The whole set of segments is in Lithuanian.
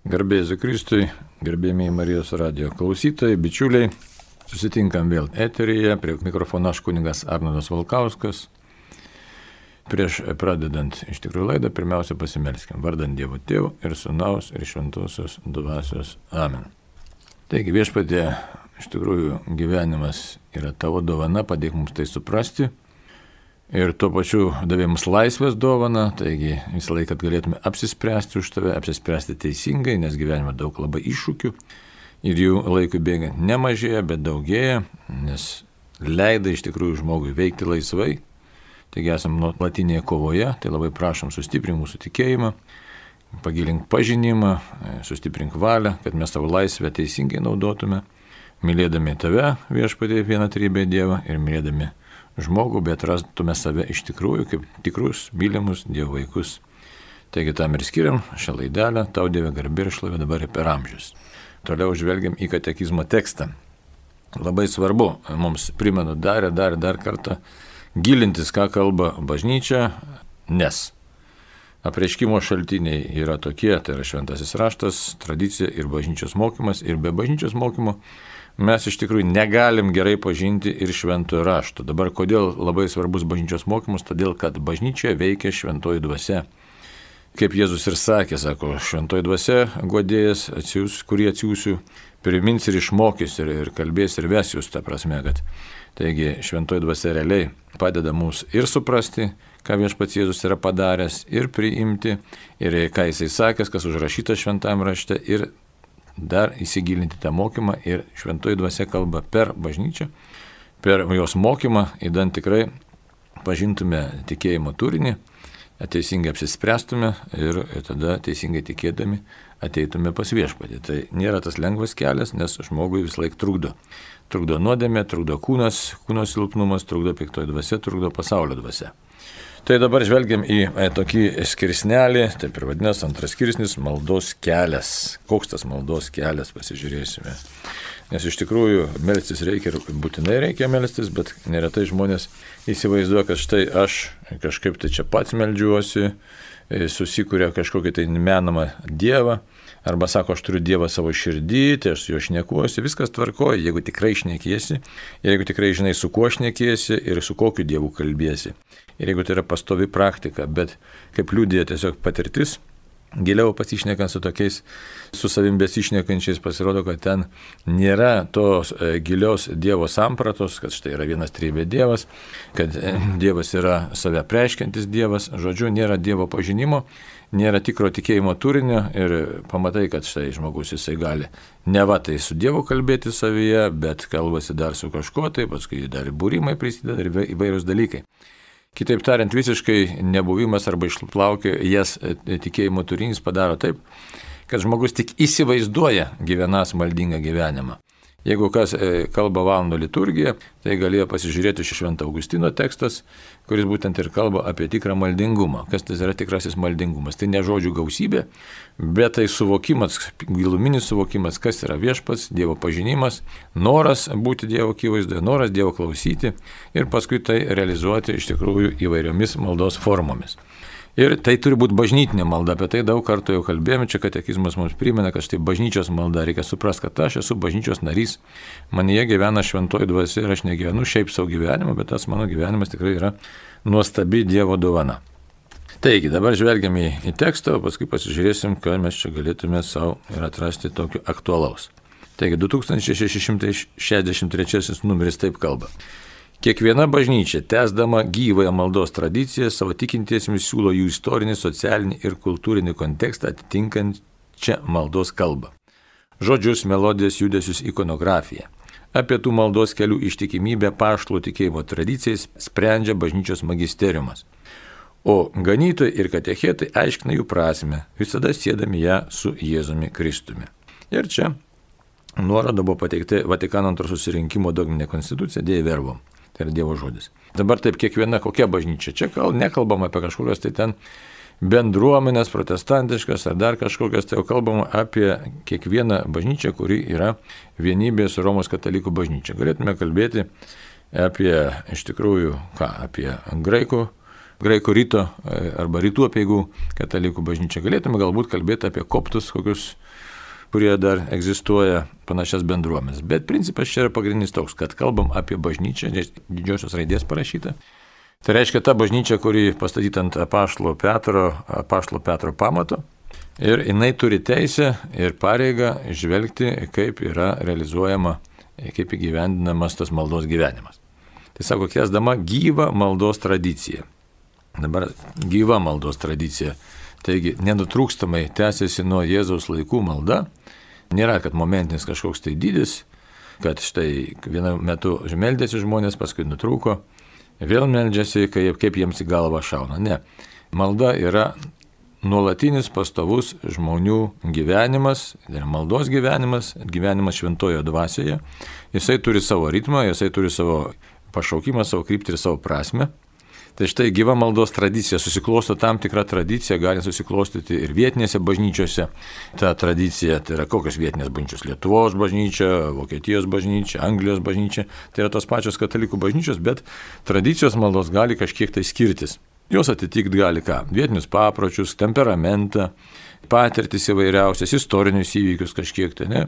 Garbėsiu Kristui, garbėmiai Marijos radio klausytojai, bičiuliai. Susitinkam vėl eteryje, prie mikrofono aš kuningas Arnodas Valkauskas. Prieš pradedant iš tikrųjų laidą, pirmiausia pasimelskim. Vardant Dievo Tėvų ir Sūnaus ir Šventosios Dvasios. Amen. Taigi viešpatė, iš tikrųjų gyvenimas yra tavo dovana, padėk mums tai suprasti ir tuo pačiu davė mums laisvės dovaną, taigi visą laiką galėtume apsispręsti už tave, apsispręsti teisingai, nes gyvenime daug labai iššūkių ir jų laikui bėgant nemažėja, bet daugėja, nes leida iš tikrųjų žmogui veikti laisvai. Taigi esame nuolatinėje kovoje, tai labai prašom sustiprink mūsų tikėjimą, pagilink pažinimą, sustiprink valią, kad mes savo laisvę teisingai naudotume, mylėdami tave viešpatį vieną trybę Dievą ir mylėdami žmogų, bet rastume save iš tikrųjų kaip tikrus, mylimus Dievo vaikus. Taigi tam ir skiriam šią laidelę, tau Dieve garbė ir šlovė dabar ir per amžius. Toliau žvelgiam į katekizmo tekstą. Labai svarbu, mums primenu dar ir dar ir dar kartą, gilintis, ką kalba bažnyčia, nes apreiškimo šaltiniai yra tokie, tai yra šventasis raštas, tradicija ir bažnyčios mokymas, ir be bažnyčios mokymo mes iš tikrųjų negalim gerai pažinti ir šventojo rašto. Dabar kodėl labai svarbus bažnyčios mokymus? Todėl, kad bažnyčioje veikia šventoji dvasia. Kaip Jėzus ir sakė, sako, šventoji dvasia godėjas, atsiūs, kurį atsiųsiu, primins ir išmokys ir, ir kalbės ir ves jūs, ta prasme, kad taigi šventoji dvasia realiai padeda mums ir suprasti, ką viešpats Jėzus yra padaręs, ir priimti, ir ką jisai sakęs, kas užrašyta šventame rašte, ir dar įsigilinti tą mokymą ir šventoji dvasia kalba per bažnyčią, per jos mokymą, įdant tikrai pažintume tikėjimo turinį, teisingai apsispręstume ir tada teisingai tikėdami ateitume pas viešpatį. Tai nėra tas lengvas kelias, nes žmogui vis laik trukdo. Trukdo nuodėmė, trukdo kūnas, kūno silpnumas, trukdo piktoji dvasia, trukdo pasaulio dvasia. Tai dabar žvelgiam į e, tokį skirsnelį, taip ir vadinasi antras skirsnis - maldos kelias. Koks tas maldos kelias, pasižiūrėsime. Nes iš tikrųjų melstis reikia ir būtinai reikia melstis, bet neretai žmonės įsivaizduoja, kad štai aš kažkaip tai čia pats melžiuosi, e, susikūrė kažkokį tai menamą dievą Arba sako, aš turiu Dievą savo širdį, tai aš su juo šnekuosi, viskas tvarkoja, jeigu tikrai šnekėsi, jeigu tikrai žinai, su kuo šnekėsi ir su kokiu Dievu kalbėsi. Ir jeigu tai yra pastovi praktika, bet kaip liūdė tiesiog patirtis, Giliau pasišnekant su tokiais, su savim besišnekančiais, pasirodo, kad ten nėra tos e, gilios Dievo sampratos, kad štai yra vienas trybė Dievas, kad e, Dievas yra save preiškiantis Dievas, žodžiu, nėra Dievo pažinimo, nėra tikro tikėjimo turinio ir pamatai, kad štai žmogus jisai gali ne va tai su Dievu kalbėti savyje, bet kalbasi dar su kažkuo, tai paskui dar būrimai prisideda ir įvairūs dalykai. Kitaip tariant, visiškai nebuvimas arba išplaukia jas e, tikėjimo turinys padaro taip, kad žmogus tik įsivaizduoja gyvenas maldingą gyvenimą. Jeigu kas e, kalba valandų liturgiją, tai galėjo pasižiūrėti iš Švento Augustino tekstas, kuris būtent ir kalba apie tikrą maldingumą. Kas tas yra tikrasis maldingumas? Tai ne žodžių gausybė, bet tai suvokimas, giluminis suvokimas, kas yra viešpats, Dievo pažinimas, noras būti Dievo akivaizdoje, noras Dievo klausyti ir paskui tai realizuoti iš tikrųjų įvairiomis maldos formomis. Ir tai turi būti bažnytinė malda, apie tai daug kartų jau kalbėjome, čia katekizmas mums primena, kad štai bažnyčios malda, reikia suprasti, kad aš esu bažnyčios narys, manyje gyvena šventoji dvasia ir aš negyvenu šiaip savo gyvenimą, bet tas mano gyvenimas tikrai yra nuostabi Dievo dovana. Taigi, dabar žvelgiam į, į tekstą, o paskui pasižiūrėsim, ką mes čia galėtume savo ir atrasti tokio aktualaus. Taigi, 2663 numeris taip kalba. Kiekviena bažnyčia, tęsdama gyvąją maldos tradiciją, savo tikintiesiems siūlo jų istorinį, socialinį ir kultūrinį kontekstą atitinkančią maldos kalbą. Žodžius, melodijas, judesius, ikonografiją. Apie tų maldos kelių ištikimybę paštlų tikėjimo tradicijas sprendžia bažnyčios magisteriumas. O ganytojai ir katechetai aiškina jų prasme, visada sėdami ją su Jėzumi Kristumi. Ir čia nuoroda buvo pateikta Vatikano antro susirinkimo dogminė konstitucija Dievo verbom. Tai yra Dievo žodis. Dabar taip kiekviena kokia bažnyčia. Čia gal nekalbam apie kažkokias tai ten bendruomenės protestantiškas ar dar kažkokias, tai jau kalbama apie kiekvieną bažnyčią, kuri yra vienybė su Romos katalikų bažnyčia. Galėtume kalbėti apie iš tikrųjų ką, apie graikų graikų ryto e, arba rytų apieigų katalikų bažnyčia. Galėtume galbūt kalbėti apie koptus, kokius kurie dar egzistuoja panašias bendruomenės. Bet principas čia yra pagrindinis toks, kad kalbam apie bažnyčią, didžiosios raidės parašyta. Tai reiškia ta bažnyčia, kuri pastatyta ant apaštalo Petro, apaštalo Petro pamato. Ir jinai turi teisę ir pareigą žvelgti, kaip yra realizuojama, kaip įgyvendinamas tas maldos gyvenimas. Tai sako, kėsdama gyvą maldos tradiciją. Dabar gyva maldos tradicija. Taigi nenutrūkstamai tęsiasi nuo Jėzaus laikų malda, Nėra, kad momentinis kažkoks tai dydis, kad štai vienu metu meldėsi žmonės, paskui nutrūko, vėl meldžiasi, kaip, kaip jiems į galvą šauna. Ne. Malda yra nuolatinis pastovus žmonių gyvenimas, ir maldos gyvenimas, gyvenimas šventojo dvasioje. Jisai turi savo ritmą, jisai turi savo pašaukimą, savo kryptį ir savo prasme. Tai štai gyva maldos tradicija, susiklosto tam tikra tradicija, gali susiklostyti ir vietinėse bažnyčiose. Ta tradicija, tai yra kokios vietinės bažnyčios - Lietuvos bažnyčia, Vokietijos bažnyčia, Anglijos bažnyčia, tai yra tos pačios katalikų bažnyčios, bet tradicijos maldos gali kažkiek tai skirtis. Jos atitikti gali ką? Vietinius papročius, temperamentą, patirtis įvairiausias, istorinius įvykius kažkiek tai, ne?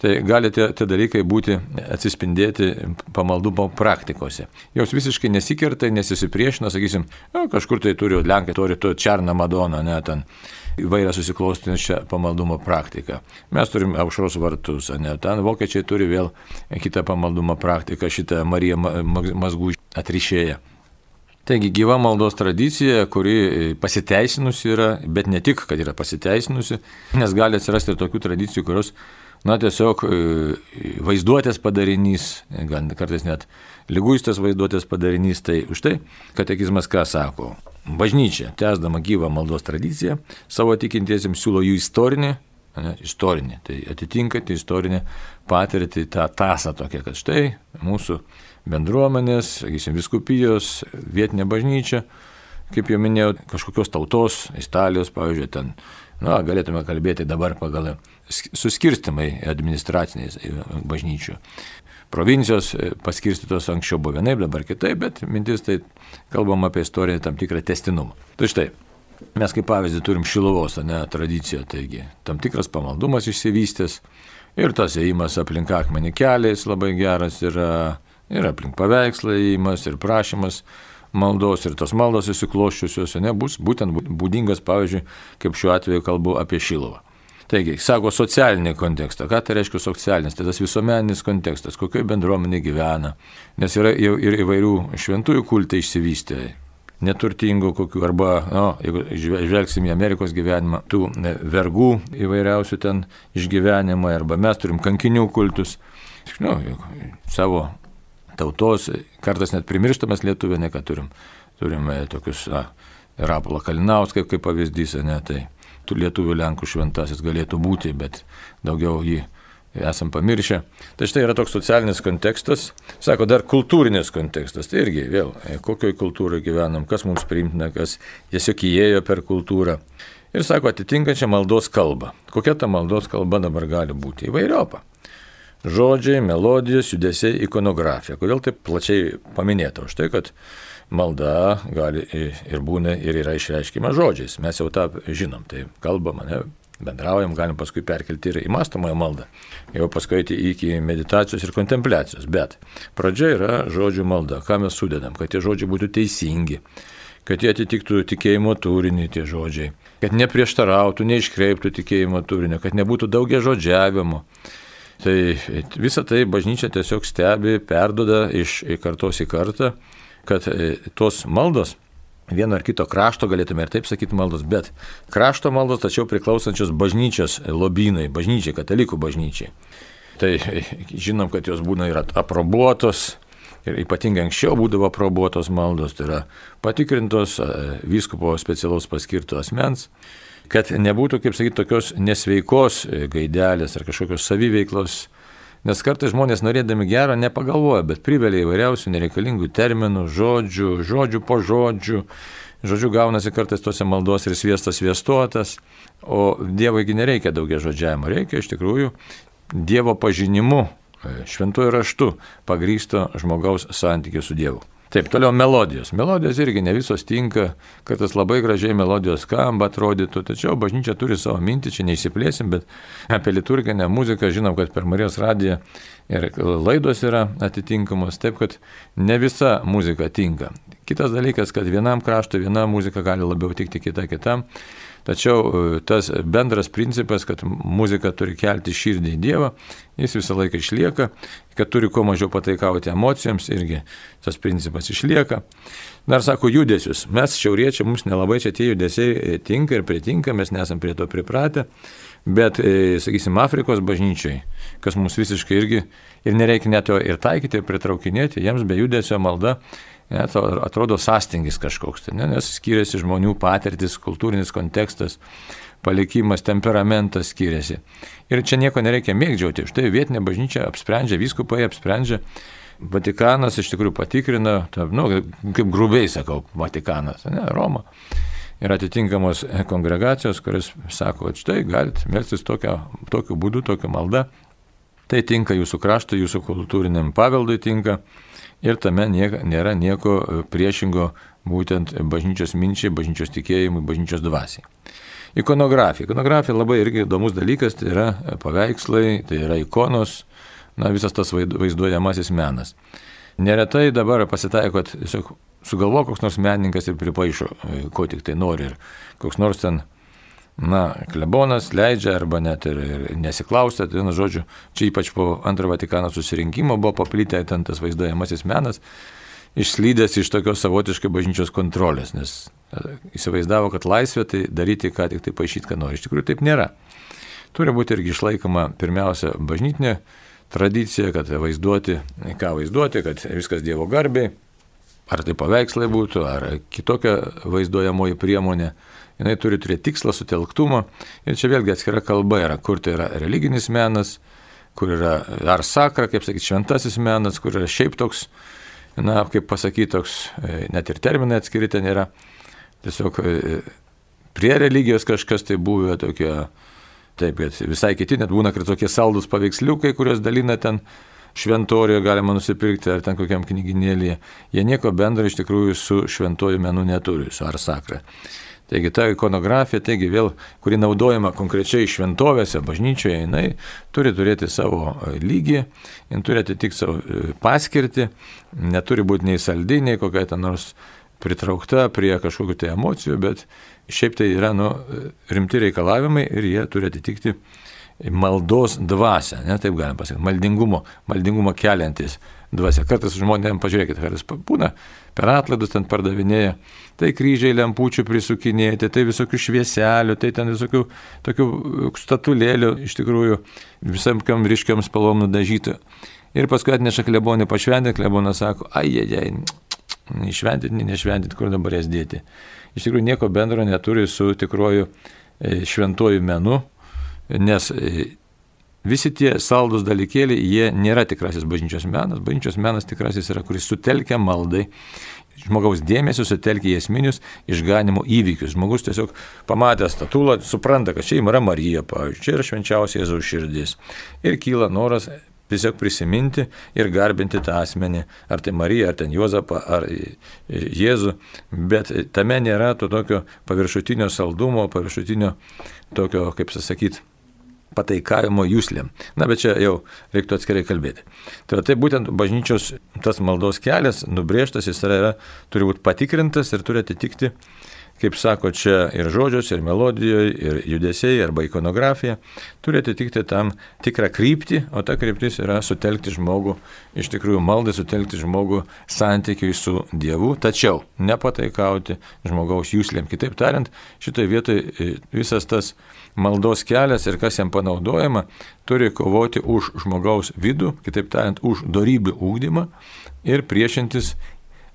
Tai gali tie, tie dalykai būti atsispindėti pamaldumo praktikose. Jos visiškai nesikerta, nesisipriešina, sakysim, nu, kažkur tai turi, Lenkai turi to Černą Madoną, ne ten įvairią susiklostinčią pamaldumo praktiką. Mes turim aušros vartus, ne ten vokiečiai turi vėl kitą pamaldumo praktiką, šitą Mariją Mazgų atrišėją. Taigi gyva maldos tradicija, kuri pasiteisinusi yra, bet ne tik, kad yra pasiteisinusi, nes gali atsirasti ir tokių tradicijų, kurios, na, tiesiog e, vaizduotės padarinys, gal kartais net lyguistas vaizduotės padarinys, tai už tai katekizmas ką sako? Bažnyčia, tęsdama gyvą maldos tradiciją, savo tikintiesiems siūlo jų istorinį, ne, istorinį, tai atitinkantį istorinį patirtį, tą tasą tokią, kad štai mūsų bendruomenės, sakysim, viskupijos, vietinė bažnyčia, kaip jau minėjau, kažkokios tautos, Italijos, pavyzdžiui, ten, na, galėtume kalbėti dabar pagal suskirstimai administraciniais e, bažnyčių. Provincijos e, paskirstytos anksčiau buvo vienaip, dabar kitaip, bet mintis tai kalbam apie istoriją tam tikrą testinumą. Tai štai, mes kaip pavyzdį turim Šilovos, ne, tradiciją, taigi tam tikras pamaldumas išsivystęs ir tas ėjimas aplink akmenį keliais labai geras yra Ir aplink paveikslą įimas, ir prašymas maldos, ir tos maldos įsikloščiusios, nebus būtent būdingas, pavyzdžiui, kaip šiuo atveju kalbu apie Šilovą. Taigi, sako socialinį kontekstą. Ką tai reiškia socialinis? Tai tas visuomeninis kontekstas, kokioje bendruomenė gyvena. Nes yra ir įvairių šventųjų kultai išsivystę. Neturtingų kokių, arba, no, jeigu žvelgsim į Amerikos gyvenimą, tų vergų įvairiausių ten išgyvenimai, arba mes turim kankinių kultus. Nu, savo tautos, kartais net primirštamas lietuvė, ne ką turim. Turime tokius, na, Rapolą Kalinauską kaip pavyzdys, ne, tai lietuvių Lenkų šventasis galėtų būti, bet daugiau jį esam pamiršę. Tai štai yra toks socialinis kontekstas, sako dar kultūrinis kontekstas, tai irgi vėl, e, kokioj kultūroje gyvenam, kas mums priimtina, kas tiesiog įėjo per kultūrą. Ir sako atitinkančią maldos kalbą. Kokia ta maldos kalba dabar gali būti? Įvairiopa žodžiai, melodijos, judesiai, ikonografija. Kodėl taip plačiai paminėta? Už tai, kad malda gali ir būna ir yra išreiškima žodžiais. Mes jau tą žinom, tai kalbam, ne, bendraujam, galim paskui perkelti ir į mąstamąją maldą. Jau paskui iki meditacijos ir kontempliacijos. Bet pradžia yra žodžių malda. Ką mes sudedam? Kad tie žodžiai būtų teisingi. Kad jie atitiktų tikėjimo turinį tie žodžiai. Kad neprieštarautų, neiškreiptų tikėjimo turinio. Kad nebūtų daugia žodžiavimo Tai visą tai bažnyčia tiesiog stebi, perdoda iš kartos į kartą, kad e, tos maldos, vieno ar kito krašto, galėtume ir taip sakyti maldos, bet krašto maldos, tačiau priklausančios bažnyčios lobynai, bažnyčiai, katalikų bažnyčiai. Tai e, žinom, kad jos būna ir aprobuotos, ir ypatingai anksčiau būdavo aprobuotos maldos, tai yra patikrintos e, vyskupo specialaus paskirto asmens kad nebūtų, kaip sakyti, tokios nesveikos e, gaidelės ar kažkokios saviveiklos. Nes kartais žmonės norėdami gero nepagalvoja, bet privelia įvairiausių nereikalingų terminų, žodžių, žodžių po žodžių. Žodžiu, gaunasi kartais tose maldos ir sviestas sviestuotas, o Dievogi nereikia daugia žodžiavimo, reikia iš tikrųjų Dievo pažinimu, e, šventuoju raštu pagrysto žmogaus santykiu su Dievu. Taip, toliau melodijos. Melodijos irgi ne visos tinka, kad tas labai gražiai melodijos skamba atrodytų, tačiau bažnyčia turi savo mintį, čia neįsiplėsim, bet apie liturginę muziką žinom, kad per Marijos radiją ir laidos yra atitinkamos, taip kad ne visa muzika tinka. Kitas dalykas, kad vienam kraštui viena muzika gali labiau tikti kita kitam. Tačiau e, tas bendras principas, kad muzika turi kelti širdį į Dievą, jis visą laiką išlieka, kad turi kuo mažiau pataikauti emocijoms, irgi tas principas išlieka. Dar sako judesius. Mes šiauriečiai, mums nelabai čia tie judesiai e, tinka ir pritinka, mes nesam prie to pripratę, bet, e, sakysim, Afrikos bažnyčiai, kas mums visiškai irgi ir nereikia net jo ir taikyti, ir pritraukinėti, jiems be judesio malda net atrodo sąstingis kažkoks, tai, ne, nes skiriasi žmonių patirtis, kultūrinis kontekstas, palikimas, temperamentas skiriasi. Ir čia nieko nereikia mėgdžiauti. Štai vietinė bažnyčia apsprendžia, vyskupai apsprendžia, Vatikanas iš tikrųjų patikrina, ta, nu, kaip grubiai sakau, Vatikanas, ne, Roma. Ir atitinkamos kongregacijos, kuris sako, kad štai galite melstis tokiu būdu, tokiu malda. Tai tinka jūsų kraštui, jūsų kultūriniam paveldui tinka ir tame nieka, nėra nieko e, priešingo būtent bažnyčios minčiai, bažnyčios tikėjimui, bažnyčios dvasiai. Ikonografija. Ikonografija labai irgi įdomus dalykas, tai yra e, paveikslai, tai yra ikonos, na visas tas vaizduojamasis menas. Neretai dabar pasitaiko, kad tiesiog sugalvo koks nors menininkas ir pripaišo, e, ko tik tai nori. Ir koks nors ten na, klebonas leidžia arba net ir, ir nesiklausia, tai vienu žodžiu, čia ypač po antrojo Vatikano susirinkimo buvo paplitę ten tas vaizduojamasis menas, išslydęs iš tokios savotiškai bažnyčios kontrolės, nes e, įsivaizdavo, kad laisvė tai daryti, ką tik tai paaišyti, ką nori. Iš tikrųjų taip nėra. Turi būti irgi išlaikoma pirmiausia bažnytinė tradicija, kad vaizduoti, ką vaizduoti, kad viskas Dievo garbiai, ar tai paveikslai būtų, ar kitokia vaizduojamoji priemonė jinai turi turėti tikslą, sutelktumą. Ir čia vėlgi atskira kalba yra, kur tai yra religinis menas, kur yra ar sakra, kaip sakyti, šventasis menas, kur yra šiaip toks, na, kaip pasakyti, toks, e, net ir terminai atskiri ten yra. Tiesiog e, prie religijos kažkas tai buvo tokie, taip, bet visai kiti, net būna, kad tokie saldus paveiksliukai, kuriuos dalina ten šventorijoje galima nusipirkti ar ten kokiam knyginėlėje, jie nieko bendro iš tikrųjų su šventoju menu neturi, su ar sakra. Taigi ta ikonografija, taigi vėl, kuri naudojama konkrečiai šventovėse, bažnyčioje, jinai turi turėti savo e, lygį, jin turi atitikti savo e, paskirtį, neturi būti nei saldi, nei kokia ten nors pritraukta prie kažkokių tai emocijų, bet šiaip tai yra nu, rimti reikalavimai ir jie turi atitikti maldos dvasę, ne, taip galim pasakyti, maldingumo, maldingumo keliantis dvasia. Kartais žmonėms, pažiūrėkite, kartais būna per atlaidus ten pardavinėja, tai kryžiai lempučių prisukinėti, tai visokių švieselių, tai ten visokių tokių statulėlių, iš tikrųjų visam kam ryškiam spalvom nudažyti. Ir paskui atneša klebonį pašventę, klebonas sako, ai, ai, ai, nešventinti, nešventinti, kur dabar jas dėti. Iš tikrųjų nieko bendro neturi su tikruoju e, šventuoju menu, nes e, visi tie saldus dalykėliai, jie nėra tikrasis bažnyčios menas. Bažnyčios menas tikrasis yra, kuris sutelkia maldai, žmogaus dėmesio sutelkia į esminius išganimo įvykius. Žmogus tiesiog pamatęs statulą supranta, kad čia yra Marija, pavyzdžiui, čia yra švenčiausia Jėzaus širdis. Ir kyla noras tiesiog prisiminti ir garbinti tą asmenį, ar tai Marija, ar ten Juozapą, ar Jėzų, bet tame nėra to tokio paviršutinio saldumo, paviršutinio tokio, kaip sakyti, pataikavimo jūslėm. Na, bet čia jau reiktų atskirai kalbėti. Tai, tai būtent bažnyčios tas maldos kelias nubrėžtas, jis yra, yra, turi būti patikrintas ir turi atitikti, kaip sako čia ir žodžios, ir melodijoje, ir judesiai, arba ikonografija, turi atitikti tam tikrą kryptį, o ta kryptis yra sutelkti žmogų, iš tikrųjų maldai sutelkti žmogų santykiui su Dievu, tačiau nepataikauti žmogaus jūslėm. Kitaip tariant, šitoje vietoje visas tas maldos kelias ir kas jam panaudojama, turi kovoti už žmogaus vidų, kitaip tariant, už darybių ūkdymą ir priešintis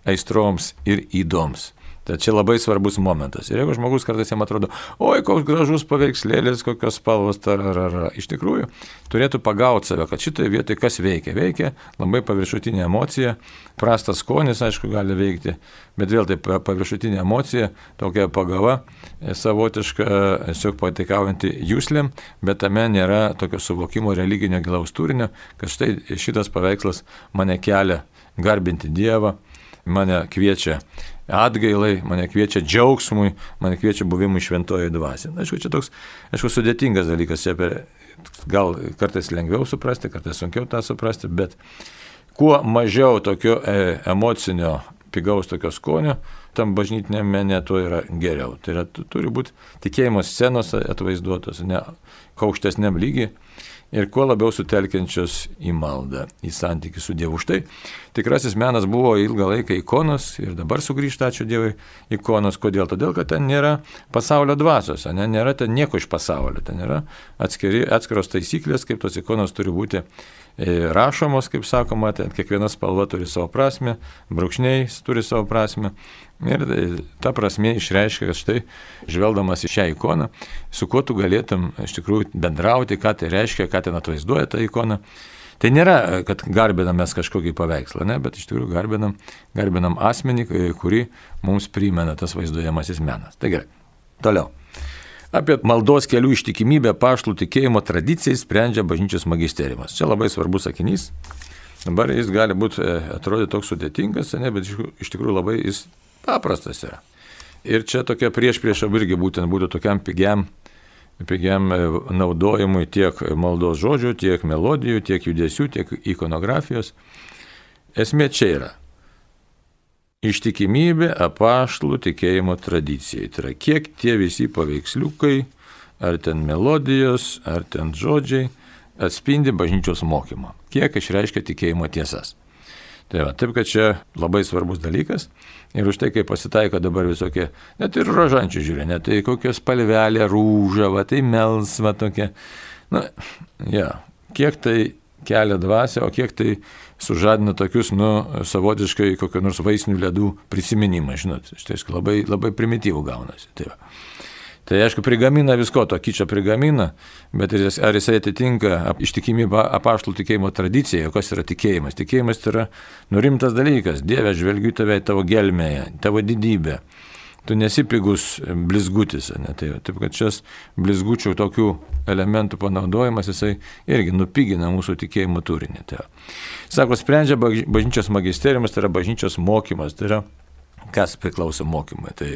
aistroms ir įdoms. Tad čia labai svarbus momentas. Ir jeigu žmogus kartais jam atrodo, oi, koks gražus paveikslėlis, kokios spalvos, tararara, iš tikrųjų turėtų pagauti save, kad šitoje vietoje kas veikia. Veikia labai paviršutinė emocija, prastas skonis, aišku, gali veikti, bet vėl tai paviršutinė emocija, tokia pagava, e, savotiška, tiesiog patikaujanti jūslėm, bet tame nėra tokio suvokimo religinio gilaus turinio, kad štai šitas paveikslas mane kelia garbinti Dievą mane kviečia atgailai, mane kviečia džiaugsmui, mane kviečia buvimui šventoje dvasioje. Aišku, čia toks, aišku, sudėtingas dalykas, čia per, gal kartais lengviau suprasti, kartais sunkiau tą suprasti, bet kuo mažiau tokio e, emocinio, pigaus tokio skonio, tam bažnytinėme mene tuo yra geriau. Tai yra, turi būti tikėjimas scenos atvaizduotos, ne aukštesniam lygiai ir kuo labiau sutelkiančios į maldą, į santykių su Dievu. Štai tikrasis menas buvo ilgą laiką ikonos ir dabar sugrįžta, ačiū Dievui, ikonos. Kodėl? Todėl, kad ten nėra pasaulio dvasios, ne? nėra ten nieko iš pasaulio, ten yra atskiri, atskiros taisyklės, kaip tos ikonos turi būti rašomos, kaip sakoma, ten kiekviena spalva turi savo prasme, brūkšniai turi savo prasme. Ir e, ta prasme išreiškia, kad štai, žvelgdamas į šią ikoną, su kuo tu galėtum iš tikrųjų bendrauti, ką tai reiškia, ką ten atvaizduoja ta ikona. Tai nėra, e, kad garbinam mes kažkokį paveikslą, ne, bet iš tikrųjų garbinam, garbinam asmenį, e, kurį mums primena tas vaizduojamasis menas. Tai gerai. Toliau. Apie maldos kelių ištikimybę paštų tikėjimo tradicijai sprendžia bažnyčios magisteriumas. Čia labai svarbus sakinys. Dabar jis gali būti, atrodyti toks sudėtingas, ne, bet iš tikrųjų labai jis paprastas yra. Ir čia tokia prieš prieš irgi būtent būtų tokiam pigiam, pigiam e, naudojimui tiek maldos žodžių, tiek melodijų, tiek judesių, tiek ikonografijos. Esmė čia yra. Ištikimybė apaštlų tikėjimo tradicijai. Tai yra, kiek tie visi paveiksliukai, ar ten melodijos, ar ten žodžiai atspindi bažnyčios mokymą. Kiek išreiškia tikėjimo tiesas. Tai va, taip, kad čia labai svarbus dalykas. Ir už tai, kai pasitaiko dabar visokie, net ir rožančių žiūrė, net tai kokios palvelė, rūža, va, tai melsva tokia. Na, ja, kiek tai kelia dvasia, o kiek tai sužadina tokius, nu, savotiškai kokio nors vaisinių ledų prisiminimą, žinot, štai labai, labai primityvų gaunasi. Tai. Tai aišku, prigamina visko, to kyčio prigamina, bet ar jisai atitinka ištikimybę apaštų tikėjimo tradiciją, kas yra tikėjimas. Tikėjimas tai yra nurimtas dalykas. Dieve, žvelgiu tave į tavo gelmėje, tavo didybę. Tu nesi pigus blizgutis, ne? tai, taip kad šias blizgučių tokių elementų panaudojimas, jisai irgi nupigina mūsų tikėjimo turinį. Tai. Sako, sprendžia bažnyčios magisteriumas, tai yra bažnyčios mokymas, tai yra kas priklauso mokymui. Tai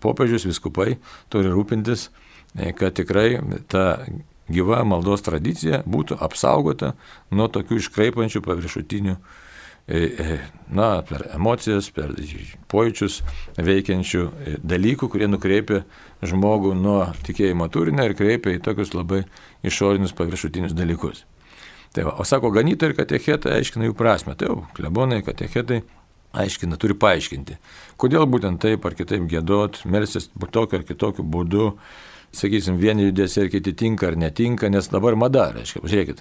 popiežius, viskupai turi rūpintis, e, kad tikrai ta gyva maldos tradicija būtų apsaugota nuo tokių iškraipančių paviršutinių, na, per emocijas, per pojūčius veikiančių dalykų, kurie nukreipia žmogų nuo tikėjimo turinio ir kreipia į tokius labai išorinius paviršutinius dalykus. Tai va, o sako, ganytojai ir katechetai aiškina jų prasme. Tai jau, klebonai, katechetai aiškina, turi paaiškinti, kodėl būtent taip ar kitaip gėdot, melsis tokiu ar kitokiu būdu, sakysim, vieni judesiai ir kiti tinka ar netinka, nes dabar mada, reiškia, žiūrėkit.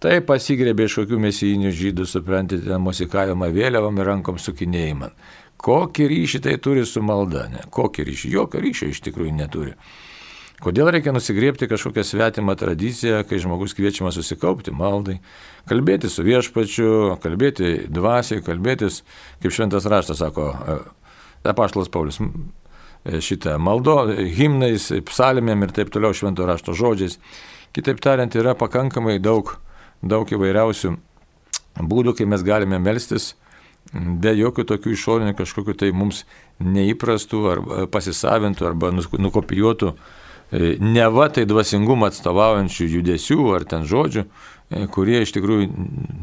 Tai pasigrebė iš kokių mesijinių žydų, suprantate, musikavimą vėliavam ir rankom sukinėjimą. Kokį ryšį tai turi su malda, ne? Kokį ryšį? Jokio ryšio iš tikrųjų neturi. Kodėl reikia nusigriepti kažkokią svetimą tradiciją, kai žmogus kviečiamas susikaupti maldai, kalbėti su viešpačiu, kalbėti dvasiai, kalbėtis, kaip šventas raštas sako, e, apaštalas Paulius, e, šitą maldo, himnais, psalmėm ir taip toliau švento rašto žodžiais. Kitaip tariant, yra pakankamai daug, daug įvairiausių būdų, kai mes galime melstis be jokių tokių išorinių kažkokių tai mums neįprastų arba pasisavintų arba nukopijuotų E, neva tai dvasingumą atstovaujančių judesių ar ten žodžių, e, kurie iš tikrųjų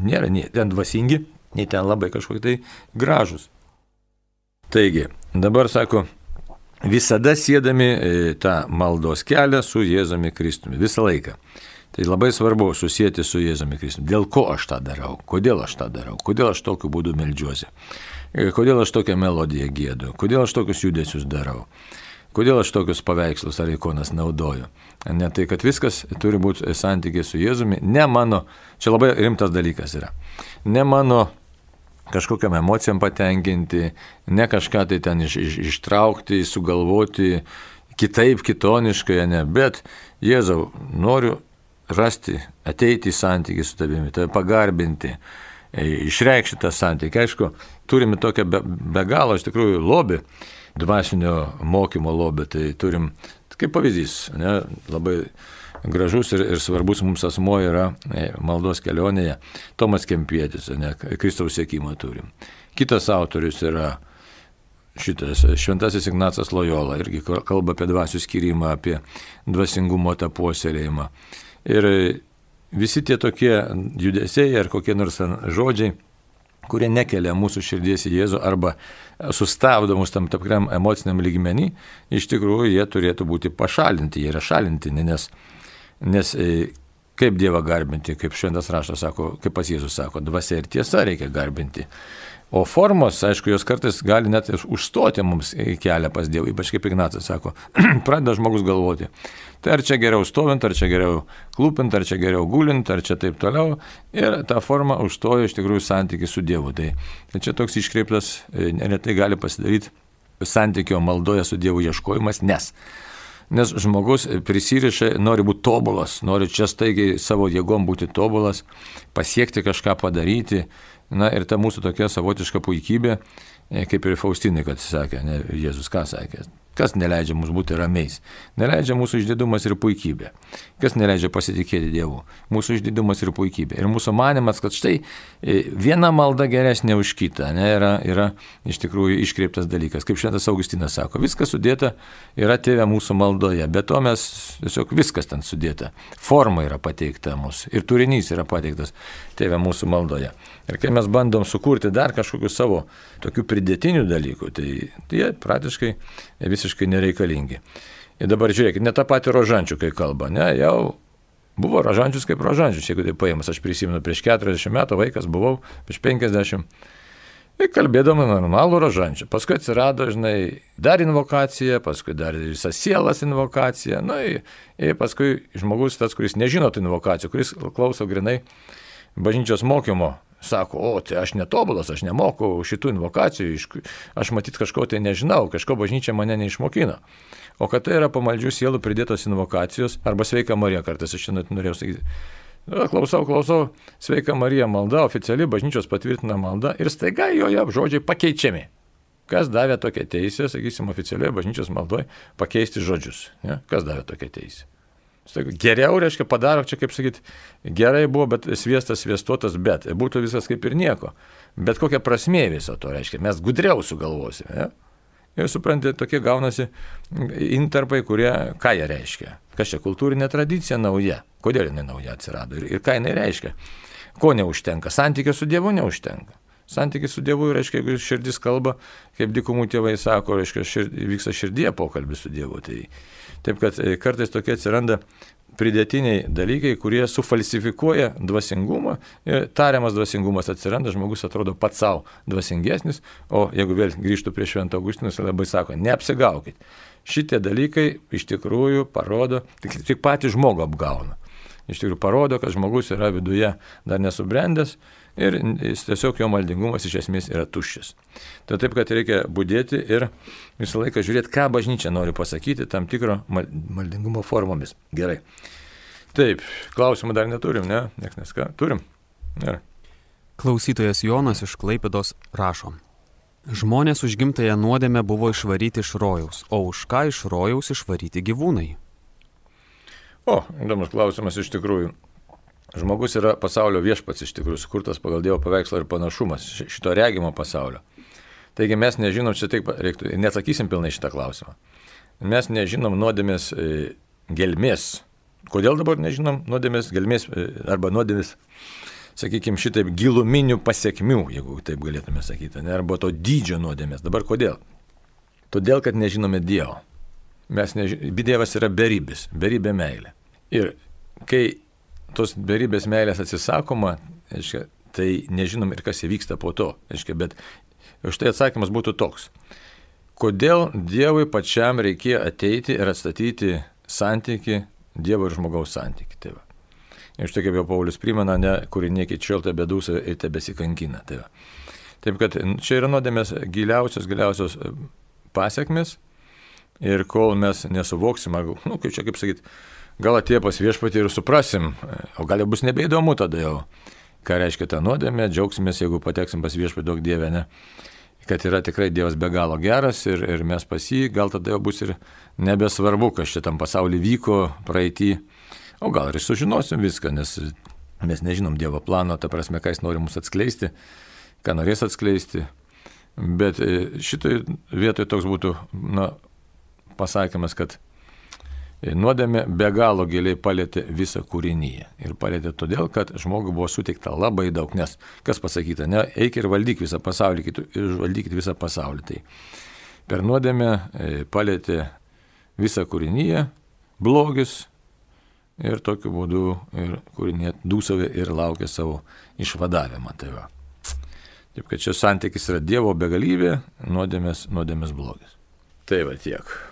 nėra nei ten dvasingi, nei ten labai kažkokie tai gražus. Taigi, dabar sako, visada sėdami e, tą maldos kelią su Jėzumi Kristumi, visą laiką. Tai labai svarbu susijęti su Jėzumi Kristumi. Dėl ko aš tą darau? Kodėl aš tą darau? Kodėl aš tokiu būdu melžiuosi? Kodėl aš tokią melodiją gėdu? Kodėl aš tokius judesius darau? Kodėl aš tokius paveikslus ar ikonas naudoju? Ne tai, kad viskas turi būti santykiai su Jėzumi, ne mano, čia labai rimtas dalykas yra, ne mano kažkokiam emocijam patenkinti, ne kažką tai ten iš, iš, ištraukti, sugalvoti kitaip, kitoniškai, ne, bet Jėzau, noriu rasti, ateiti į santykį su tavimi, tave pagarbinti, e, išreikšti tą santykį. Aišku, turime tokią be, be galo, iš tikrųjų, lobį dvasinio mokymo lobį. Tai turim, kaip pavyzdys, ne, labai gražus ir, ir svarbus mums asmo yra e, maldos kelionėje. Tomas Kempietis, ne, Kristaus sėkimą turim. Kitas autorius yra šitas Šventasis Ignacas Lojola, irgi kalba apie dvasių skirimą, apie dvasingumo tą puoselėjimą. Ir visi tie tokie judesiai ar kokie nors žodžiai, kurie nekelia mūsų širdies į Jėzų arba sustabdo mus tam tikram emociniam lygmenį, iš tikrųjų jie turėtų būti pašalinti, jie yra šalintini, nes Nes e, kaip Dievą garbinti, kaip šventas raštas sako, kaip pas Jėzus sako, dvasia ir tiesa reikia garbinti. O formos, aišku, jos kartais gali net užstoti mums kelią pas Dievą, ypač kaip Ignacas sako, pradeda žmogus galvoti, tai ar čia geriau stovint, ar čia geriau klūpint, ar čia geriau gulint, ar čia taip toliau. Ir ta forma užstoja iš tikrųjų santykių su Dievu. Tai, tai čia toks iškreiptas, e, neretai gali pasidaryti santykio maldoje su Dievu ieškojimas, nes Nes žmogus prisiriša, nori būti tobulas, nori čia staigiai savo jėgom būti tobulas, pasiekti kažką padaryti. Na ir ta mūsų tokia savotiška puikybė, e, kaip ir Faustinai, kad sakė, ne, Jėzus ką sakė, Kas neleidžia mums būti ramiais? Neleidžia mūsų išdidumas ir puikybė. Kas neleidžia pasitikėti Dievu? Mūsų išdidumas ir puikybė. Ir mūsų manimas, kad štai e, viena malda geresnė už kitą, ne, yra, yra iš tikrųjų iškreiptas dalykas. Kaip šventas Augustinas sako, viskas sudėta yra tėvė mūsų maldoje, bet to mes tiesiog viskas ten sudėta. Forma yra pateikta mūsų ir turinys yra pateiktas tėvė mūsų maldoje. Ir kai mes bandom sukurti dar kažkokius savo tokių pridėtinių dalykų, tai jie praktiškai visiškai nereikalingi. Ir dabar žiūrėkit, ne tą patį rožančių, kai kalba, ne, jau buvo rožančius kaip rožančius, jeigu tai paėmus, aš prisimenu, prieš 40 metų vaikas buvau, prieš 50. Ir kalbėdama normalų rožančių. Paskui atsirado, žinai, dar invokacija, paskui dar visas sielas invokacija. Na, ir, ir paskui žmogus, tas, kuris nežino tų invokacijų, kuris klauso grinai bažnyčios mokymo, sako, o tai aš netobulas, aš nemoku šitų invokacijų, aš matyt kažko tai nežinau, kažko bažnyčia mane neišmokino. O kad tai yra pamaldžių sielų pridėtos invokacijos, arba sveika Marija, kartais aš šiandien norėjau sakyti. Klausau, klausau, sveika Marija malda, oficiali bažnyčios patvirtina malda ir staiga joje žodžiai pakeičiami. Kas davė tokią teisę, sakysim, oficialioje bažnyčios maldoje pakeisti žodžius? Ja? Kas davė tokią teisę? Geriau, reiškia, padaro, čia kaip sakyti, gerai buvo, bet sviestas sviestuotas, bet būtų viskas kaip ir nieko. Bet kokia prasmė viso to reiškia, mes gudriau sugalvosime. Ja? Ir suprantate, tokie gaunasi interpai, kurie, ką jie reiškia. Kas čia kultūrinė tradicija nauja, kodėl jinai nauja atsirado ir, ir ką jinai reiškia. Ko neužtenka, santykio su Dievu neužtenka. Santykis su Dievu reiškia, jeigu širdis kalba, kaip dikumų tėvai sako, reiškia, šir, vyksta širdie pokalbis su Dievu. Tai, Taip kad e, kartais tokie atsiranda pridėtiniai dalykai, kurie sufalsifikuoja dvasingumą ir tariamas dvasingumas atsiranda, žmogus atrodo pats savo dvasingesnis, o jeigu vėl grįžtų prie Švento Augustinus, labai sako, neapsigaukit. Šitie dalykai iš tikrųjų parodo, tik, tik patį žmogų apgauna. Iš tikrųjų parodo, kad žmogus yra viduje dar nesubrendęs ir tiesiog jo maldingumas iš esmės yra tuščias. Tai taip, kad reikia būdėti ir visą laiką žiūrėti, ką bažnyčia nori pasakyti tam tikro maldingumo formomis. Gerai. Taip, klausimų dar neturim, ne? Niekas neska. Turim. Gerai. Klausytojas Jonas iš Klaipidos rašo. Žmonės už gimtąją nuodėmę buvo išvaryti iš rojaus, o už ką iš rojaus išvaryti gyvūnai? O, įdomus klausimas iš tikrųjų. Žmogus yra pasaulio viešpats iš tikrųjų, sukurtas pagal Dievo paveikslą ir panašumas šito regimo pasaulio. Taigi mes nežinom, čia taip reiktų, neatsakysim pilnai šitą klausimą. Mes nežinom nuodėmės e, gelmės. Kodėl dabar nežinom nuodėmės gelmės e, arba nuodėmės, sakykime, šitaip giluminių pasiekmių, jeigu taip galėtume sakyti, ne, arba to dydžio nuodėmės. Dabar kodėl? Todėl, kad nežinome Dievo. Mes nežinome, Dievas yra beribis, beribė meilė. Ir kai tos beribės meilės atsisakoma, aiškia, tai nežinom ir kas įvyksta po to. Aiškia, bet štai atsakymas būtų toks. Kodėl Dievui pačiam reikėjo ateiti ir atstatyti santyki, Dievo ir žmogaus santyki. Tai va. ir štai kaip jau Paulius primena, ne, kuri niekit šilta bedūsa ir tebesikankina. Tai va. Taip kad čia yra nuodėmės giliausios, giliausios e, pasiekmes ir kol mes nesuvoksim, nu, kaip čia kaip sakyti, gal atėjo pas viešpatį ir suprasim, o gal bus nebeįdomu tada jau, ką reiškia ta nuodėmė, džiaugsimės, jeigu pateksim pas viešpatį daug dievę, ne, kad yra tikrai Dievas be galo geras ir, ir mes pas jį, gal tada jau bus ir nebesvarbu, kas čia tam pasaulyje vyko praeitį, O gal ir sužinosim viską, nes mes nežinom Dievo plano, ta prasme, ką jis nori mums atskleisti, ką norės atskleisti. Bet e, šitoj vietoje toks būtų na, pasakymas, kad nuodėmė be galo giliai palėtė visą kūrinyje. Ir palėtė todėl, kad žmogui buvo suteikta labai daug, nes kas pasakyta, ne, eik ir valdyk visą pasaulį, ir valdykit visą pasaulį. Tai per nuodėmę e, palėtė visą kūrinyje, blogis ir tokiu būdu ir kūrinė dūsavė ir laukia savo išvadavimą. Tai va. Taip kad čia santykis yra Dievo begalybė, nuodėmės, nuodėmės blogis. Tai va tiek.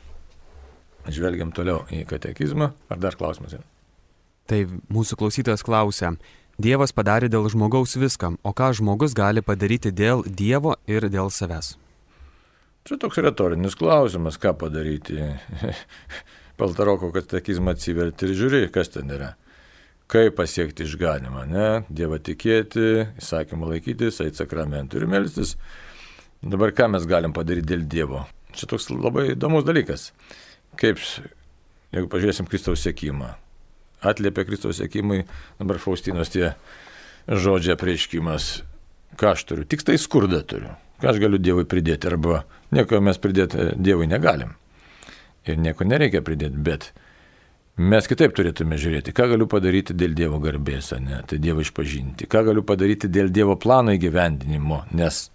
Žvelgiam toliau į katekizmą. Ar dar klausimas? Tai mūsų klausytojas klausia, Dievas padarė dėl žmogaus viskam, o ką žmogus gali padaryti dėl Dievo ir dėl savęs? Čia toks retorinis klausimas, ką padaryti. Paltaroko katekizmą atsiverti ir žiūri, kas ten yra. Kaip pasiekti išganimą, ne? Dievą tikėti, įsakymą laikytis, eiti sakramentų ir melstis. Dabar ką mes galim padaryti dėl Dievo? Čia toks labai įdomus dalykas kaip, jeigu pažiūrėsim Kristaus sėkimą, atliepia Kristaus sėkimui, dabar Faustinos tie žodžiai prieiškimas, ką aš turiu, tik tai skurdą turiu, ką aš galiu Dievui pridėti, arba nieko mes pridėti Dievui negalim. Ir nieko nereikia pridėti, bet mes kitaip turėtume žiūrėti, ką galiu padaryti dėl Dievo garbės, ne, tai Dievo išpažinti, ką galiu padaryti dėl Dievo plano įgyvendinimo, nes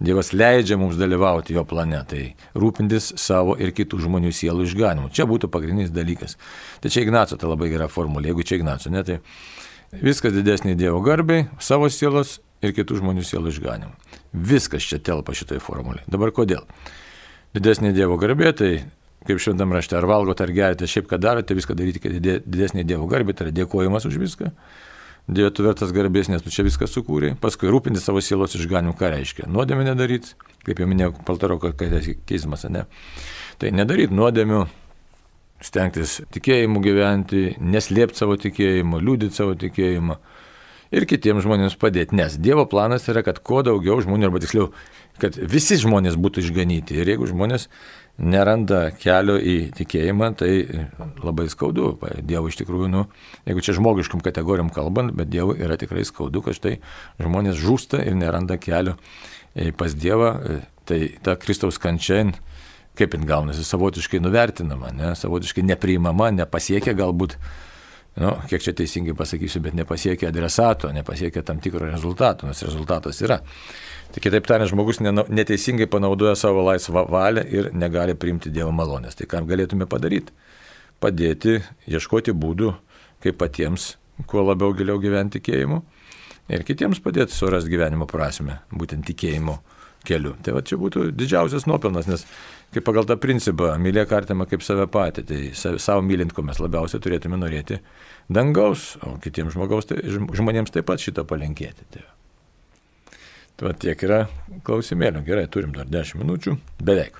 Dievas leidžia mums dalyvauti jo planetai, rūpintis savo ir kitų žmonių sielų išganimu. Čia būtų pagrindinis dalykas. Tai čia Ignaco ta labai gera formulė, jeigu čia Ignaco, ne, tai viskas didesnė Dievo garbiai, savo sielos ir kitų žmonių sielų išganimu. Viskas čia telpa šitoje formulėje. Dabar kodėl? Didesnė Dievo garbė, tai kaip šventam rašte, ar valgote, ar gerite, šiaip ką darote, viską daryti, kad didesnė Dievo garbė, tai yra dėkojimas už viską. Dieve, tu vertas garbės, nes tu čia viską sukūrė. Paskui rūpinti savo sielos išganimu, ką reiškia. Nuodėmė nedaryti, kaip jau minėjau, paltaroko katekizmas, ne. Tai nedaryti nuodėmių, stengtis tikėjimu gyventi, neslėpti savo tikėjimo, liūdyti savo tikėjimą ir kitiems žmonėms padėti. Nes Dievo planas yra, kad kuo daugiau žmonių, arba tiksliau, kad visi žmonės būtų išganyti. Ir jeigu žmonės neranda kelio į tikėjimą, tai labai skaudu. Dievo iš tikrųjų, nu, jeigu čia žmogiškam kategorijom kalbant, bet Dievui yra tikrai skaudu, kad štai žmonės žūsta ir neranda kelio pas Dievą, tai ta Kristaus kančia, kaip jin gaunasi, savotiškai nuvertinama, ne, savotiškai nepriimama, nepasiekia galbūt, nu, kiek čia teisingai pasakysiu, bet nepasiekia adresato, nepasiekia tam tikro rezultato, nes rezultatas yra. Tai kitaip tariant, žmogus neteisingai panaudoja savo laisvą valią ir negali priimti Dievo malonės. Tai ką galėtume padaryti? Padėti, ieškoti būdų, kaip patiems kuo labiau giliau gyventi tikėjimu ir kitiems padėti surasti gyvenimo prasme, būtent tikėjimo keliu. Tai va čia būtų didžiausias nuopelnas, nes kaip pagal tą principą, mylėk artimą kaip save patį, tai savo mylint, ko mes labiausiai turėtume norėti dangaus, o kitiems žmogaus, tai, žmonėms taip pat šitą palinkėti. Tai. Tai tiek yra klausimėlių. Gerai, turim dar 10 minučių. Beveik.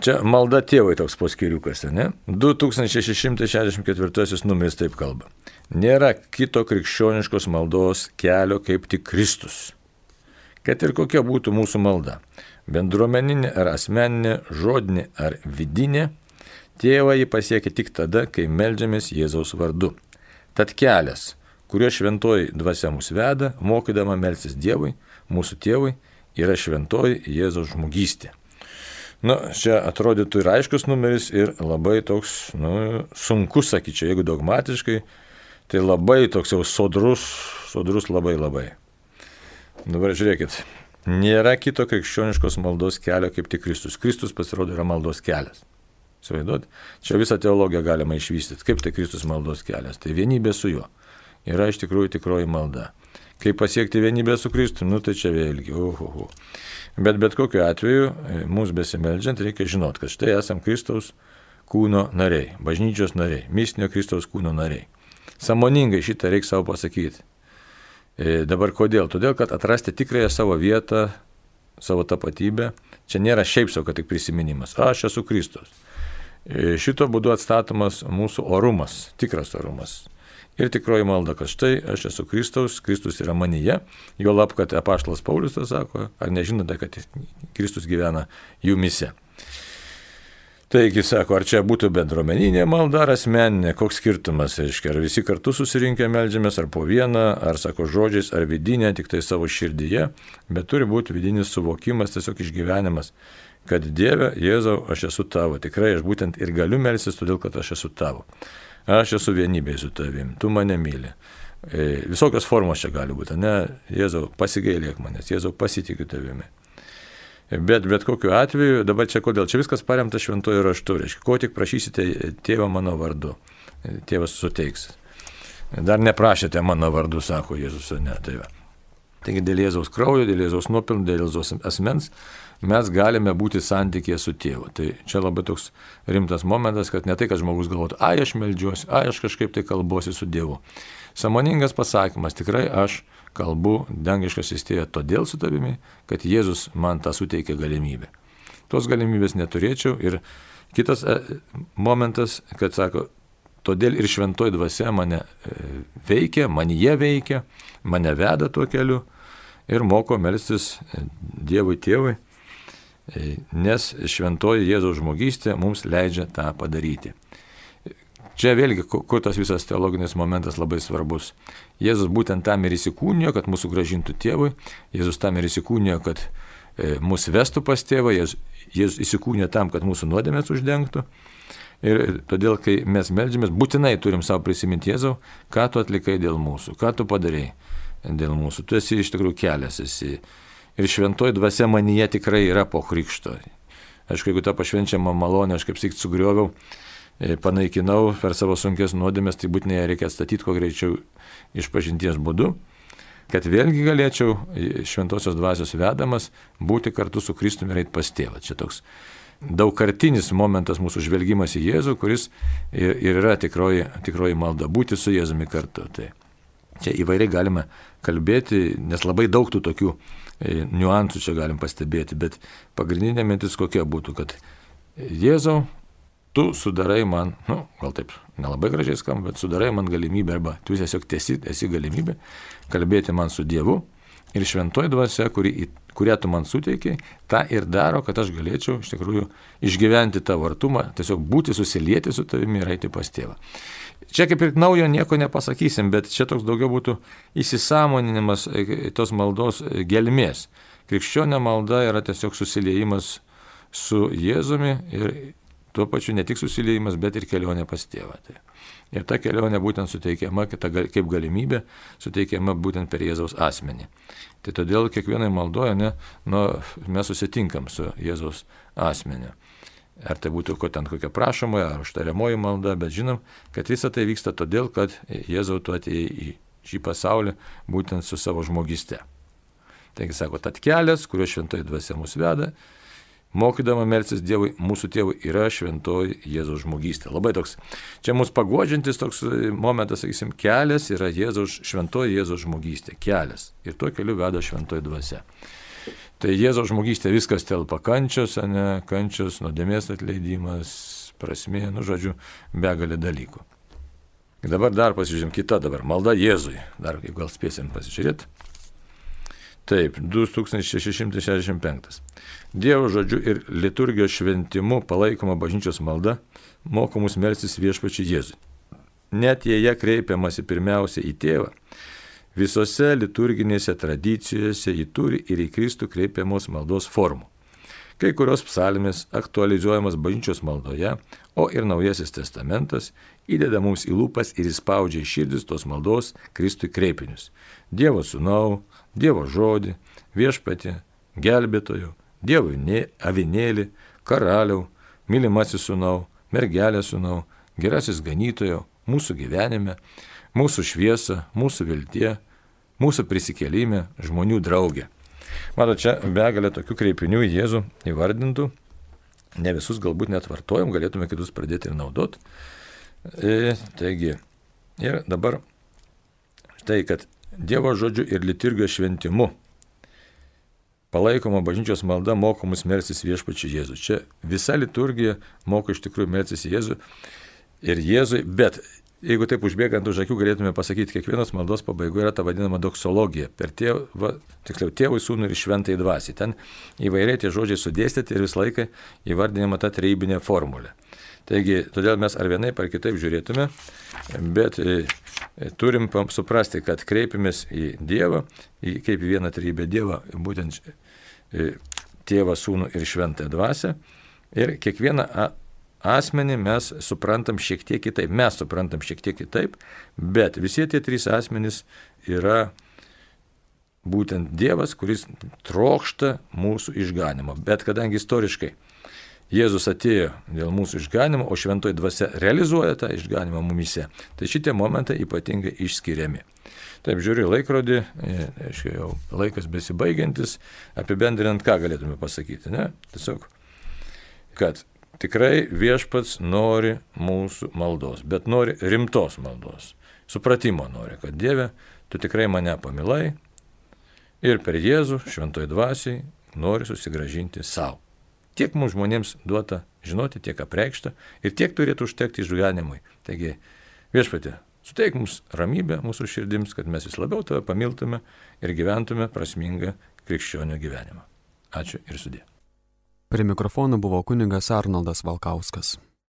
Čia malda tėvai toks poskiriukas, ne? 2664 numeris taip kalba. Nėra kito krikščioniškos maldos kelio kaip tik Kristus. Kad ir kokia būtų mūsų malda - bendruomeninė ar asmeninė, žodinė ar vidinė, tėvą jį pasiekia tik tada, kai melžiamės Jėzaus vardu. Tad kelias, kuriuo šventoji dvasia mus veda, mokydama melsis Dievui, mūsų tėvui, yra šventoji Jėzaus žmogystė. Na, čia atrodytų ir aiškus numeris, ir labai toks, nu, sunkus, sakyčiau, jeigu dogmatiškai, tai labai toks jau sodrus, sodrus labai labai. Dabar žiūrėkit, nėra kito krikščioniškos maldos kelio kaip tik Kristus. Kristus pasirodo yra maldos kelias. Svaiduot, čia visą teologiją galima išvystyti. Kaip tai Kristus maldos kelias? Tai vienybė su juo yra iš tikrųjų tikroji malda. Kaip pasiekti vienybę su Kristumi, nu tai čia vėlgi. Uhuhu. Bet bet kokiu atveju, e, mūsų besimeldžiant, reikia žinoti, kad štai esam Kristaus kūno nariai, bažnyčios nariai, mistinio Kristaus kūno nariai. Samoningai šitą reikia savo pasakyti. E, dabar kodėl? Todėl, kad atrasti tikrąją savo vietą, savo tapatybę, čia nėra šiaip savo, kad tik prisiminimas. Aš esu Kristus. E, šito būdu atstatomas mūsų orumas, tikras orumas. Ir tikroji malda, kad štai aš esu Kristaus, Kristus yra manyje, jo lab, kad apaštalas Paulius tą sako, ar nežinote, kad Kristus gyvena jumise. Taigi, sako, ar čia būtų bendruomeninė malda ar asmeninė, koks skirtumas, reiškia, ar visi kartu susirinkę melžiamės, ar po vieną, ar, sako, žodžiais, ar vidinė, tik tai savo širdyje, bet turi būti vidinis suvokimas, tiesiog išgyvenimas, kad Dieve, Jėzau, aš esu tavo, tikrai aš būtent ir galiu melsis, todėl kad aš esu tavo. Aš esu vienybėje su tavim, tu mane myli. E, visokios formos čia gali būti, ne, Jėzau, pasigailėk manęs, Jėzau, pasitikiu tavimi. Bet bet kokiu atveju, dabar čia kodėl, čia viskas paremta šventojo raštu, reiškia, ko tik prašysite tėvą mano vardu, tėvas suteiks. Dar neprašėte mano vardu, sako Jėzus, ne, tai va. Taigi dėl Jėzaus kraujo, dėl Jėzaus nuopelnų, dėl Jėzaus asmens mes galime būti santykėje su tėvu. Tai čia labai toks rimtas momentas, kad ne tai, kad žmogus galvotų, ai aš melžiuosi, ai aš kažkaip tai kalbuosi su Dievu. Samoningas pasakymas, tikrai aš kalbu dangiškas įstėję todėl su tavimi, kad Jėzus man tą suteikė galimybę. Tos galimybės neturėčiau ir kitas e, momentas, kad sako, todėl ir šventoji dvasia mane e, veikia, manyje veikia, mane veda tuo keliu ir moko melstis e, Dievui tėvui, nes šventoji Jėzaus žmogystė mums leidžia tą padaryti. Čia vėlgi, kur tas visas teologinis momentas labai svarbus. Jėzus būtent tam ir įsikūnijo, kad mūsų gražintų tėvui, Jėzus tam ir įsikūnijo, kad e, mūsų vestų pas tėvą, Jėzus, įsikūnijo tam, kad mūsų nuodėmės uždengtų. Ir todėl, kai mes melžiamės, būtinai turim savo prisiminti Jėzau, ką tu atlikai dėl mūsų, ką tu padarėjai dėl mūsų. Tu esi iš tikrųjų kelias, esi. Ir šventoji dvasia manyje tikrai yra po krikšto. Aišku, jeigu tą pašvenčiamą malonę aš kaip sik sugrioviau, panaikinau per savo sunkės nuodėmės, tai būtinai reikia atstatyti kuo greičiau iš pažinties būdu, kad vėlgi galėčiau šventosios dvasios vedamas būti kartu su Kristumi ir eiti pas tėvą. Čia toks daugkartinis momentas mūsų žvelgimas į Jėzų, kuris ir, ir yra tikroji, tikroji malda būti su Jėzumi kartu. Tai čia įvairiai galime kalbėti, nes labai daug tų tokių e, niuansų čia galim pastebėti, bet pagrindinė mintis kokia būtų, kad Jėzau, tu sudarai man, nu, gal taip nelabai gražiai skamba, bet sudarai man galimybę arba tu tiesiog tiesi, esi galimybė kalbėti man su Dievu ir šventoji dvasia, kuri, kurią tu man suteikiai, tą ir daro, kad aš galėčiau iš tikrųjų išgyventi tavo artumą, tiesiog būti susilieti su tavimi ir eiti pas tėvą. Čia kaip ir naujo nieko nepasakysim, bet čia toks daugiau būtų įsisamoninimas e, tos maldos gelmės. Krikščionė malda yra tiesiog susiliejimas su Jėzumi ir tuo pačiu ne tik susiliejimas, bet ir kelionė pas tėvą. Tai. Ir ta kelionė būtent suteikiama kaip galimybė, suteikiama būtent per Jėzaus asmenį. Tai todėl kiekvienai maldoje ne, nu, mes susitinkam su Jėzaus asmeniu. Ar tai būtų ko ten kokia prašomoja, ar užtariamoji malda, bet žinom, kad visa tai vyksta todėl, kad Jėzau tu atėjai į šį pasaulį būtent su savo žmogyste. Taigi sako, tad kelias, kuriuo šventoji dvasia mus veda, mokydama melsis Dievui, mūsų tėvui yra šventoji Jėzaus žmogystė. Labai toks, čia mūsų pagodžiantis toks e, momentas, sakysim, kelias yra Jėzaus, šventoji Jėzaus žmogystė, kelias. Ir tuo keliu veda šventoji dvasia. Tai Jėzaus žmogystė viskas telpa kančios, ne, kančios, nuodėmės atleidimas, prasmė, nu žodžiu, begalė dalykų. Dabar dar pasižiūrėm kitą dabar, malda Jėzui. Dar, jeigu gal spėsim pasižiūrėti. Taip, 2665. Dievo žodžiu ir liturgijos šventimu palaikoma bažnyčios malda moko mus melsis viešpačiu Jėzui. Net jei ją kreipiamasi pirmiausia į tėvą, visose liturginėse tradicijose ji turi ir į Kristų kreipiamos maldos formų. Kai kurios psalmės aktualizuojamas bažnyčios maldoje, o ir Naujasis testamentas įdeda mums į lūpas ir įspaudžia širdis tos maldos Kristui kreipinius. Dievo sūnau, Dievo žodį, viešpatį, gelbėtojų, Dievui avinėlį, karaliau, mylimasis sūnau, mergelė sūnau, gerasis ganytojo, mūsų gyvenime, mūsų šviesa, mūsų viltie, mūsų prisikėlime, žmonių draugė. Mato, čia begalė tokių kreipinių Jėzų įvardintų, ne visus galbūt net vartojam, galėtume kitus pradėti ir naudot. E, taigi, ir dabar štai, kad Dievo žodžiu ir liturgijos šventimu palaikoma bažnyčios malda mokomus melsis viešpačiu Jėzų. Čia visa liturgija moko iš tikrųjų melsis Jėzų ir Jėzui, bet jeigu taip užbėgant už akių galėtume pasakyti, kiekvienos maldos pabaigoje yra ta vadinama doksologija. Per tėvą, tiksliau, tėvui, sūnui ir šventai dvasiai. Ten įvairiai tie žodžiai sudėstyti ir visą laiką įvardinama ta treibinė formulė. Taigi, todėl mes ar vienaip ar kitaip žiūrėtume, bet e, e, turim suprasti, kad kreipiamės į Dievą, į kaip vieną trybę Dievą, būtent e, tėvą, sūnų ir šventąją dvasę. Ir kiekvieną asmenį mes suprantam šiek tiek kitaip. Mes suprantam šiek tiek kitaip, bet visi tie trys asmenys yra būtent Dievas, kuris trokšta mūsų išganimo. Bet kadangi istoriškai Jėzus atėjo dėl mūsų išganimo, o šventoji dvasia realizuoja tą išganimą mumise, tai šitie momentai ypatingai išskiriami. Taip žiūriu laikrodį, aiškiai jau laikas besibaigiantis, apibendrinant, ką galėtume pasakyti, ne? Tiesiog, kad Tikrai viešpats nori mūsų maldos, bet nori rimtos maldos. Supratimo nori, kad Dieve, tu tikrai mane pamilai ir per Jėzų šventoji dvasiai nori susigražinti savo. Tiek mums žmonėms duota žinoti, tiek apreikšta ir tiek turėtų užtekti išgyvenimui. Taigi, viešpatė, suteik mums ramybę mūsų širdims, kad mes vis labiau tave pamiltume ir gyventume prasmingą krikščionio gyvenimą. Ačiū ir sudė. Prie mikrofono buvo kuningas Arnoldas Valkauskas.